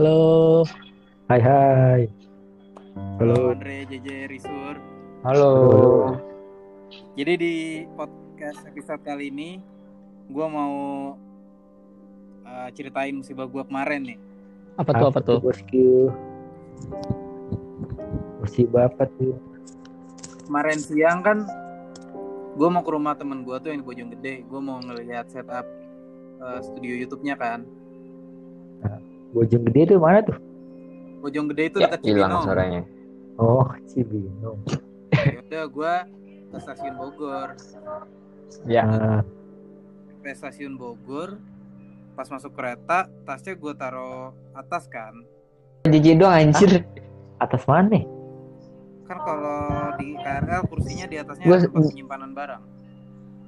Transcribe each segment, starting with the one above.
Halo. Hai hai. Halo Halo. Andre JJ Risur. Halo. Jadi di podcast episode kali ini gue mau uh, ceritain musibah gue kemarin nih. Apa tuh apa tuh? Bosku? Musibah apa tuh? Kemarin siang kan gue mau ke rumah temen gue tuh yang di Bojonggede. Gue mau ngelihat setup uh, studio YouTube-nya kan. Bojong gede tuh mana tuh? Bojonggede itu Ya, dekat hilang Cibinong. suaranya. Oh, Cibinong. Ya udah gue ke stasiun Bogor. Ya, Nah, Ke stasiun Bogor. Pas masuk kereta, tasnya gue taruh atas kan. JJ doang anjir. atas mana? Kan kalau di KRL kursinya di atasnya Gua- tempat penyimpanan barang.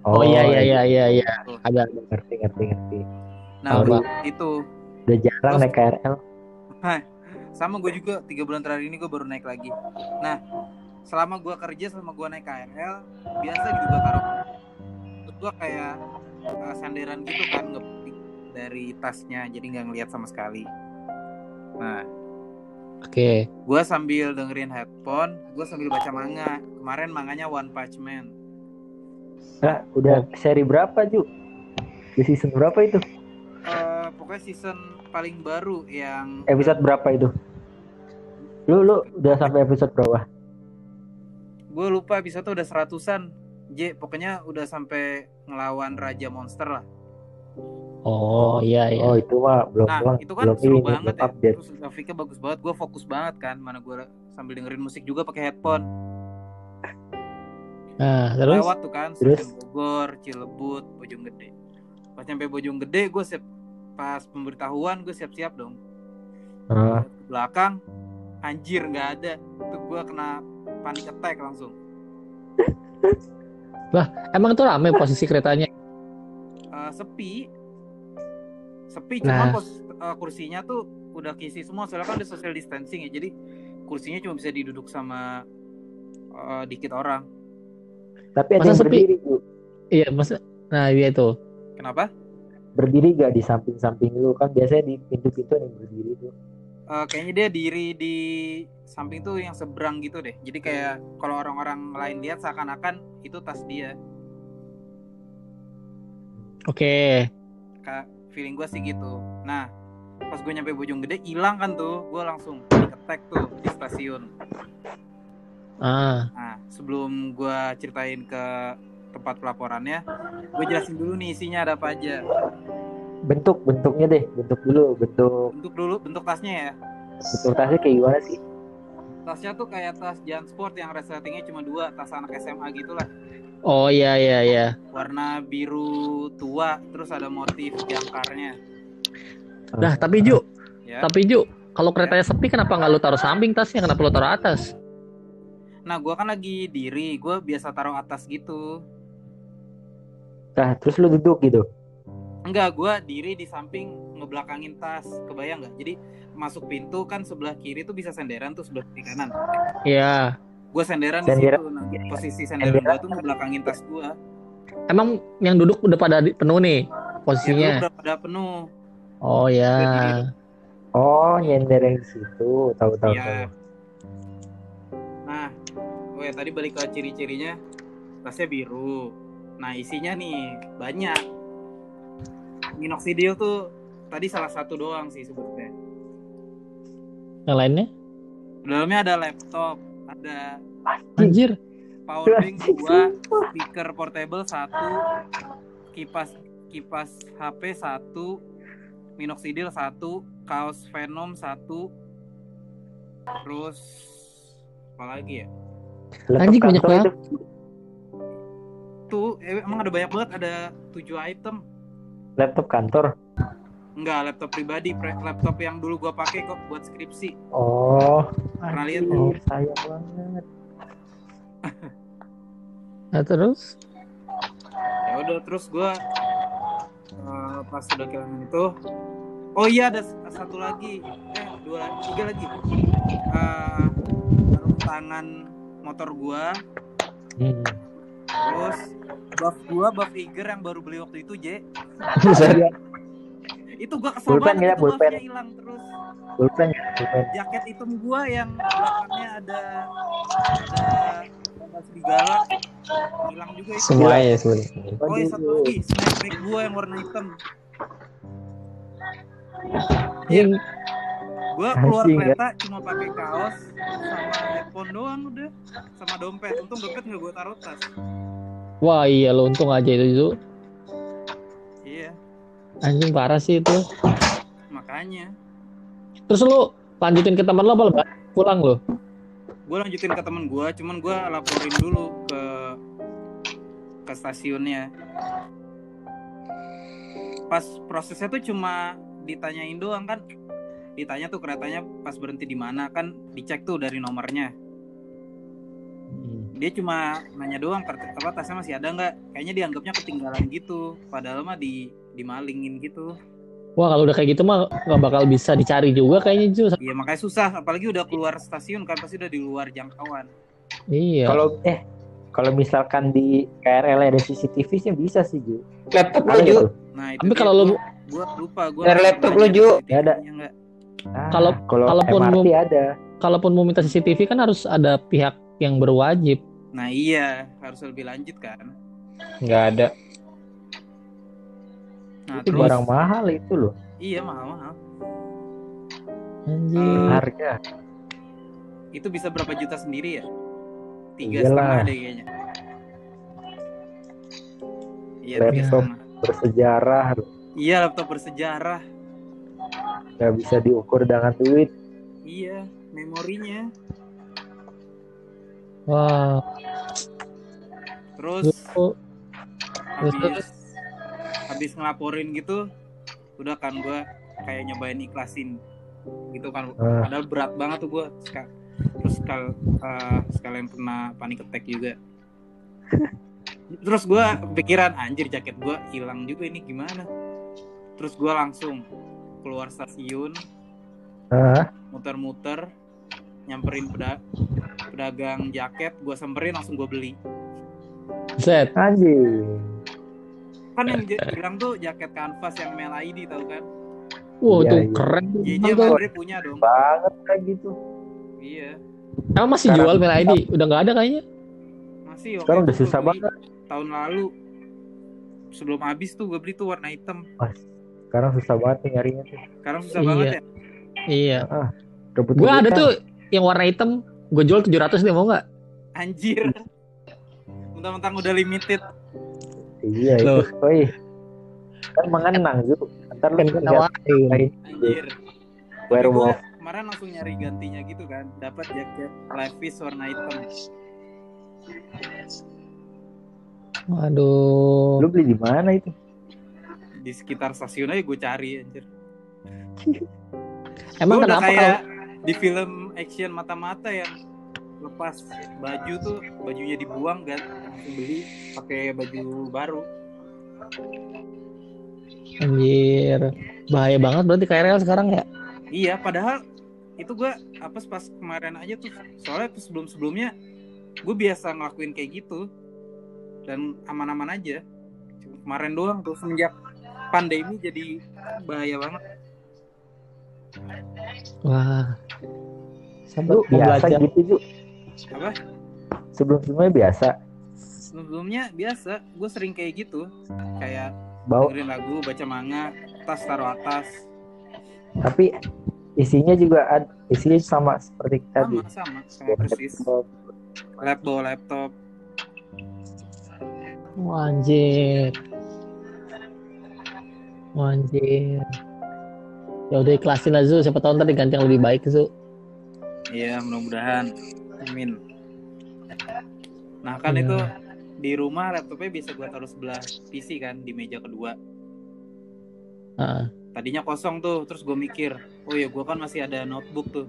Oh, iya iya iya iya iya. Ada. Ngerti ngerti ngerti. Nah, udah itu Udah jarang Terus- naik KRL. sama gue juga tiga bulan terakhir ini gue baru naik lagi nah selama gue kerja selama gue naik KRL biasa gitu gue taruh terus gue kayak uh, sandaran gitu kan ngepetik dari tasnya jadi nggak ngeliat sama sekali nah Oke. gue sambil dengerin headphone gue sambil baca manga kemarin manganya One Punch Man Nah, udah seri berapa, Ju? Di season berapa itu? Eh, pokoknya season paling baru yang Episode berapa itu? Lu lu udah sampai episode berapa? gue lupa episode udah seratusan J pokoknya udah sampai ngelawan raja monster lah Oh iya iya. Oh, itu mah belum Nah belum itu kan belum seru ini, banget ya. update. Terus grafiknya bagus banget. Gue fokus banget kan Mana gue sambil dengerin musik juga pakai headphone. Nah, terus? Lewat tuh kan Terus? Bogor, Cilebut, Bojonggede. Pas nyampe Bojonggede gue siap Pas pemberitahuan gue siap-siap dong. Ah, Ke belakang Anjir nggak ada. Itu gue kena panik attack langsung. Emang tuh rame posisi keretanya. Sepi Sepi Nah. cuma pos, eh, kursinya tuh udah kisi semua Soalnya kan udah social distancing ya Jadi kursinya cuma bisa diduduk sama eh, dikit orang tapi ada Masa yang sepi? berdiri, Ju. Iya, masa Nah, iya itu. Kenapa? Berdiri gak di samping-samping lu? Kan biasanya di pintu-pintu ada yang berdiri tuh. Eh, kayaknya dia diri di samping tuh yang seberang gitu deh. Jadi kayak kalau orang-orang lain lihat seakan-akan itu tas dia. Oke. Kayak feeling gue sih gitu. Nah, pas gue nyampe Bojonggede hilang kan tuh, gue langsung attack tuh di stasiun. Ah, Nah, sebelum gue ceritain ke tempat pelaporannya, gue jelasin dulu nih isinya ada apa aja. Bentuk bentuknya deh, bentuk dulu, bentuk Bentuk dulu, bentuk tasnya ya. bentuk tasnya kayak gimana sih? Tasnya tuh kayak tas Jan Sport yang resletingnya cuma dua, tas anak SMA gitu lah. Oh iya iya iya. warna biru tua terus ada motif jangkarnya Nah, tapi Ju, ya tapi Ju, kalau keretanya sepi kenapa nggak lu taruh samping tasnya? Kenapa lu taruh atas? nah gua kan lagi diri gua biasa taruh atas gitu Nah, terus lu duduk gitu. enggak gua diri di samping ngebelakangin tas kebayang nggak jadi masuk pintu kan sebelah kiri tuh bisa senderan tuh sebelah kiri kanan Iya. Gua senderan di Senderan. situ nah, posisi senderan gua tuh ngebelakangin tas gua Emang yang duduk udah pada di- penuh nih ya posisinya. udah pada penuh Oh ya. Oh, nyender yang di situ, tahu tahu Iya. tahu. Nah, oh ya tadi balik ke ciri-cirinya, tasnya biru. Nah isinya nih banyak. Minoxidil tuh tadi salah satu doang sih sebetulnya. Yang lainnya? Di dalamnya ada laptop, ada Anjir. power bank dua, speaker portable satu, kipas kipas HP satu, minoxidil satu, kaos Venom satu, terus apa lagi ya? Laptop Anjing, banyak kantor banget. Tuh eh, emang ada banyak banget, ada tujuh item. Laptop kantor. Enggak, laptop pribadi, pre- laptop yang dulu gua pakai kok buat skripsi. Oh, Pernah lihat anjir, sayang banget. Nah, terus? Ya udah terus gua eh, pas sudah kehilangan itu, oh iya ada satu lagi, eh dua, tiga lagi. Eh sarung tangan motor gua, Hmm. terus buff gua buff Iger yang baru beli waktu itu J. itu gua kesel Pulpen banget ya, itu pulpen. buffnya hilang terus Pulpen ya, pulpen. jaket hitam gua yang belakangnya ada ada gambar serigala hilang juga itu Semuanya sebenarnya. oh ya satu lagi snapback gua yang warna hitam Iya. gua keluar Anjing, ya. kereta cuma pakai kaos sama headphone doang udah sama dompet untung dompet nggak gua taruh tas Wah iya lo untung aja itu Zu. Anjing parah sih itu. makanya. Terus lu lanjutin ke teman lo apa pulang lo? gue lanjutin ke temen gue cuman gue laporin dulu ke ke stasiunnya. Pas prosesnya tuh cuma ditanyain doang kan? Ditanya tuh keretanya pas berhenti di mana kan? Dicek tuh dari nomornya dia cuma nanya doang apa tasnya masih ada nggak kayaknya dianggapnya ketinggalan gitu padahal mah di dimalingin gitu Wah kalau udah kayak gitu mah nggak bakal bisa dicari juga kayaknya Ju. iya makanya susah apalagi udah keluar stasiun kan pasti udah di luar jangkauan Iya. Kalau eh kalau misalkan di KRL ada CCTV sih bisa sih Ju. Laptop lu Ada Ju. gitu. nah itu Tapi kalau lu gua lupa gua Dari laptop lu, Ju. Nggak ada. Ah, Kalau- kalau kalaupun MRT mau- ada. kalaupun mau minta CCTV kan harus ada pihak yang berwajib. nah iya harus lebih lanjut kan Nggak ada. nah Itu terus barang mahal itu loh. iya mahal mahal Anjing. Hmm. Harga. itu bisa berapa juta sendiri ya tiga setengah deh kayaknya iya Laptop. Bersejarah loh. iya laptop bersejarah Nggak bisa diukur dengan duit. iya memorinya Wah. terus habis habis ngelaporin gitu udah kan gua kayak nyobain ikhlasin gitu kan. Ah. padahal berat banget tuh gua Seka- terus sekal eh, sekalian kena panic attack juga. Terus gua pikiran anjir jaket gua hilang juga ini gimana? Terus gua langsung keluar stasiun Ah, muter-muter nyamperin peda- pedagang jaket gua samperin langsung gua beli Set. kan yang bilang tuh jaket kanvas yang Mel ID tau kan Wah Iya, itu iya. keren. JJ. Andre punya dong Banget kayak gitu. iya Emang masih Sekarang- jual Mail ID? Udah nggak ada kayaknya. masih waktu Sekarang udah susah beli banget. tahun lalu sebelum habis tuh gue beli tuh warna hitam Sekarang susah banget nih nyarinya tuh. sekarang susah Iya. banget ya Iya. Rebut Gue ada tuh yang warna hitam. Gue jual 700 nih mau nggak? anjir mentang-mentang udah limited Iya itu. Loh. Woi. Kan mengenang Zu. Ntar lu Kan nawarin. anjir werewolf. kemarin langsung nyari gantinya gitu kan dapat jaket Levi's warna hitam Waduh. Lu beli di mana itu? di sekitar stasiun aja gue cari anjir Emang Gua udah kenapa kayak kalau di film action mata-mata yang lepas baju tuh bajunya dibuang kan langsung beli pakai baju baru anjir bahaya banget berarti KRL sekarang ya? iya padahal itu gue apa pas kemarin aja tuh soalnya tuh sebelum sebelumnya gue biasa ngelakuin kayak gitu dan aman-aman aja Cuma kemarin doang tuh semenjak pandemi jadi bahaya banget Wah. Sampai Lu biasa belajar. gitu Ju. apa Sebelum-sebelumnya biasa. sebelumnya biasa gue sering kayak gitu kayak Bawa dengerin lagu baca manga tas taruh atas tapi isinya juga ad, isinya sama seperti tadi. sama sama sama persis laptop laptop Wah, anjir. Wah, anjir. Ya udah ikhlasin lah Zu, siapa tahu ntar diganti yang lebih baik Zu. Iya mudah-mudahan amin nah kan Iya. itu di rumah laptopnya bisa gua taruh sebelah PC kan di meja kedua Ah. tadinya kosong tuh terus gue mikir oh ya gua kan masih ada notebook tuh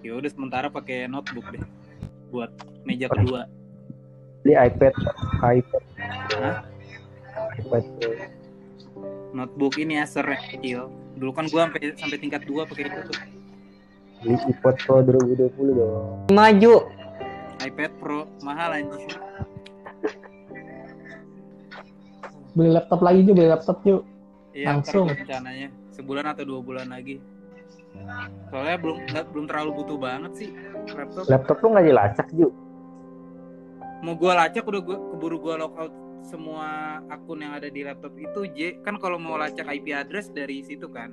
ya udah sementara pakai notebook deh buat meja kedua Beli iPad, iPad. Hah? iPad notebook ini Acer kecil dulu kan gua sampai sampai tingkat dua pakai itu tuh Beli iPad Pro 2020 dong. Maju. iPad Pro mahal anjir beli laptop lagi Ju, beli laptop Ju. Iya, Langsung. rencananya sebulan atau dua bulan lagi. Soalnya belum belum terlalu butuh banget sih laptop. Laptop lu nggak dilacak Ju? Mau gua lacak udah gua keburu gua lockout semua akun yang ada di laptop itu J kan kalau mau lacak IP address dari situ kan.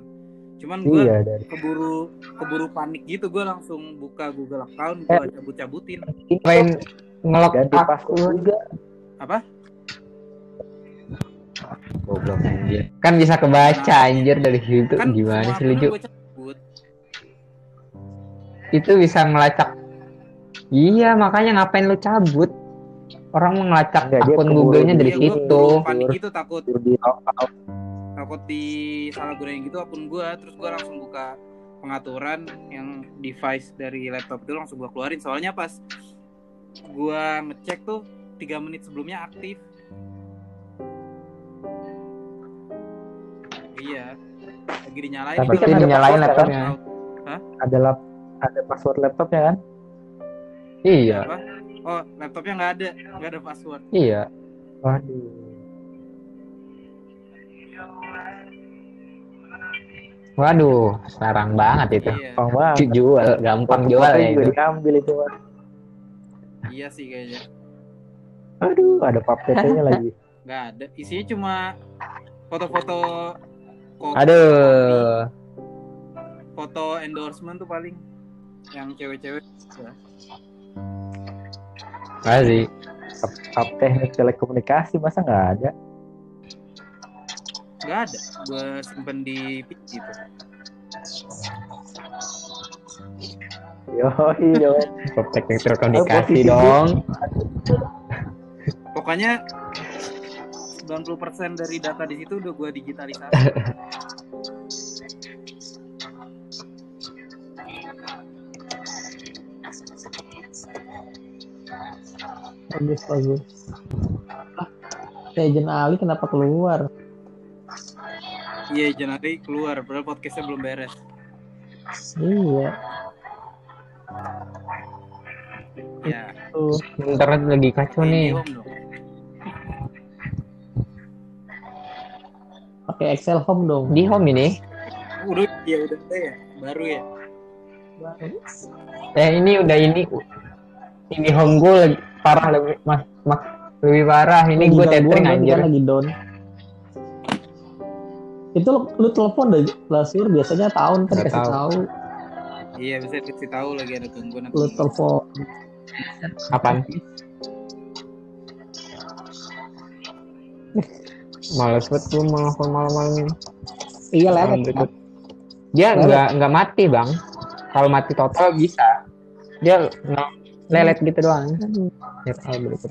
Cuman gua Iya dari. keburu keburu panik gitu gua langsung buka Google account Eh. gua cabut-cabutin. Main ngelok Ganti password juga. Apa? Goblok anjir. Kan bisa kebaca anjir dari situ. Kan Gimana sih lu, akunnya Ju? gua cabut. Itu bisa ngelacak. Iya, makanya ngapain lu cabut? Orang mau ngelacak Enggak, dia akun Google-nya dari situ. panik gitu takut di takut di salah gunain gitu akun gua terus gua langsung buka pengaturan yang device dari laptop itu langsung gua keluarin soalnya pas gua ngecek tuh tiga menit sebelumnya aktif iya lagi dinyalain Tapi itu kan lagi ada dinyalain laptopnya. out. Ada lap ada password laptopnya kan? Iya, apa oh laptopnya nggak ada nggak ada password iya. Waduh. Waduh, sarang banget itu. iya Gampang banget. Jual, gampang jual ya itu. diambil itu. Iya sih kayaknya Aduh, ada pap lagi. nggak ada isinya cuma foto-foto Aduh, foto endorsement tuh paling yang cewek-cewek masih. Pap teknik telekomunikasi masa nggak ada? Nggak ada gue simpen di PC itu Yoi, yoi. Teknik telekomunikasi posisi dong. pokoknya 90% dari data di situ udah gue digitalisasi Bagus, bagus. Ah, Legend Ali kenapa keluar? Iya Januari keluar padahal podcastnya belum beres Iya, ya tuh. Internet lagi kacau nih. Pakai Excel Home dong. Di home ini. udah ya udah ya baru ya Eh ini udah ini ini home gue lagi parah lebih mas, mas lebih parah ini gue tethering anjir lagi down. Itu lu, lu telepon dah Lasir biasanya tahun kan Nggak kasih tahu. tahu. iya bisa kasih tahu lagi ada gangguan Lu telepon. kapan males banget gue malam malam ini. Iya berikut dia nggak nggak mati bang. Kalau mati total bisa. Dia nggak lelet gitu doang. Ya malam berikut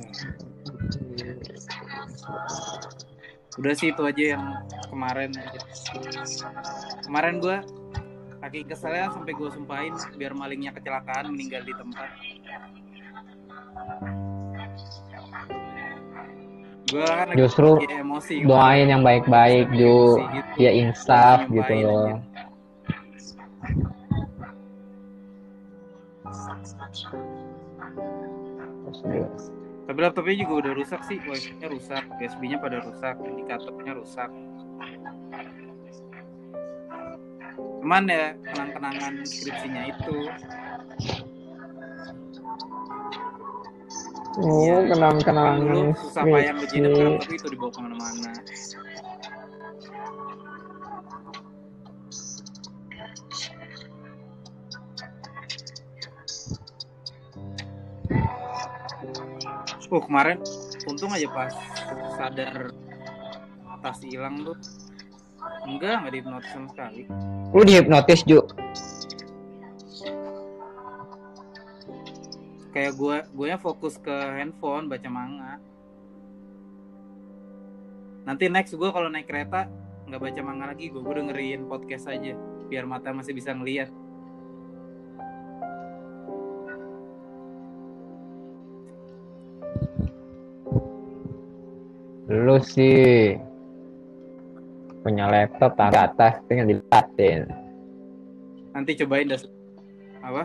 udah sih itu aja yang kemarin aja. kemarin gue saking keselnya sampai gue sumpahin biar malingnya kecelakaan meninggal di tempat gue kan Justru lagi emosi doain yang baik-baik Ju gitu. ya insaf gitu loh aja. Tapi laptopnya juga udah rusak sih wifi nya rusak USB nya pada rusak indikatornya rusak. Cuman ya kenang-kenangan skripsinya itu. Oh Iya. kenang kenang dulu susah payah ngerjain laptop itu dibawa ke mana-mana Oh kemarin untung aja pas sadar tas hilang tuh. Enggak nggak dihipnotis sama sekali. Lu dihipnotis Ju? Kayak gue gue fokus ke handphone baca manga. Nanti next gue kalau naik kereta nggak baca manga lagi. Gue gue dengerin podcast aja biar mata masih bisa ngeliat lu sih punya laptop taruh atas tinggal diliatin. Nanti cobain dah. Apa?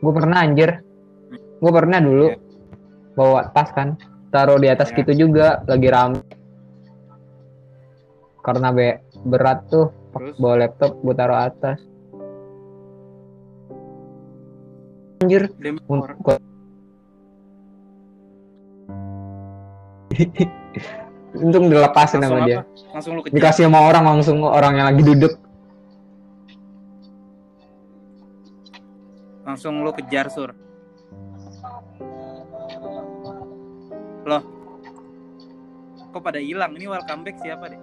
Gue pernah anjir. Gue pernah dulu Iya. bawa tas kan. Taruh di atas Iya. gitu juga lagi rame. Karena be berat tuh Terus? bawa laptop gue taruh atas. Anjir. Demi untung dilepasin Langsung sama apa? dia Langsung lu kejar. dikasih sama orang langsung orang yang lagi duduk Langsung lu kejar sur. Loh. Kok pada hilang? Ini welcome back siapa deh?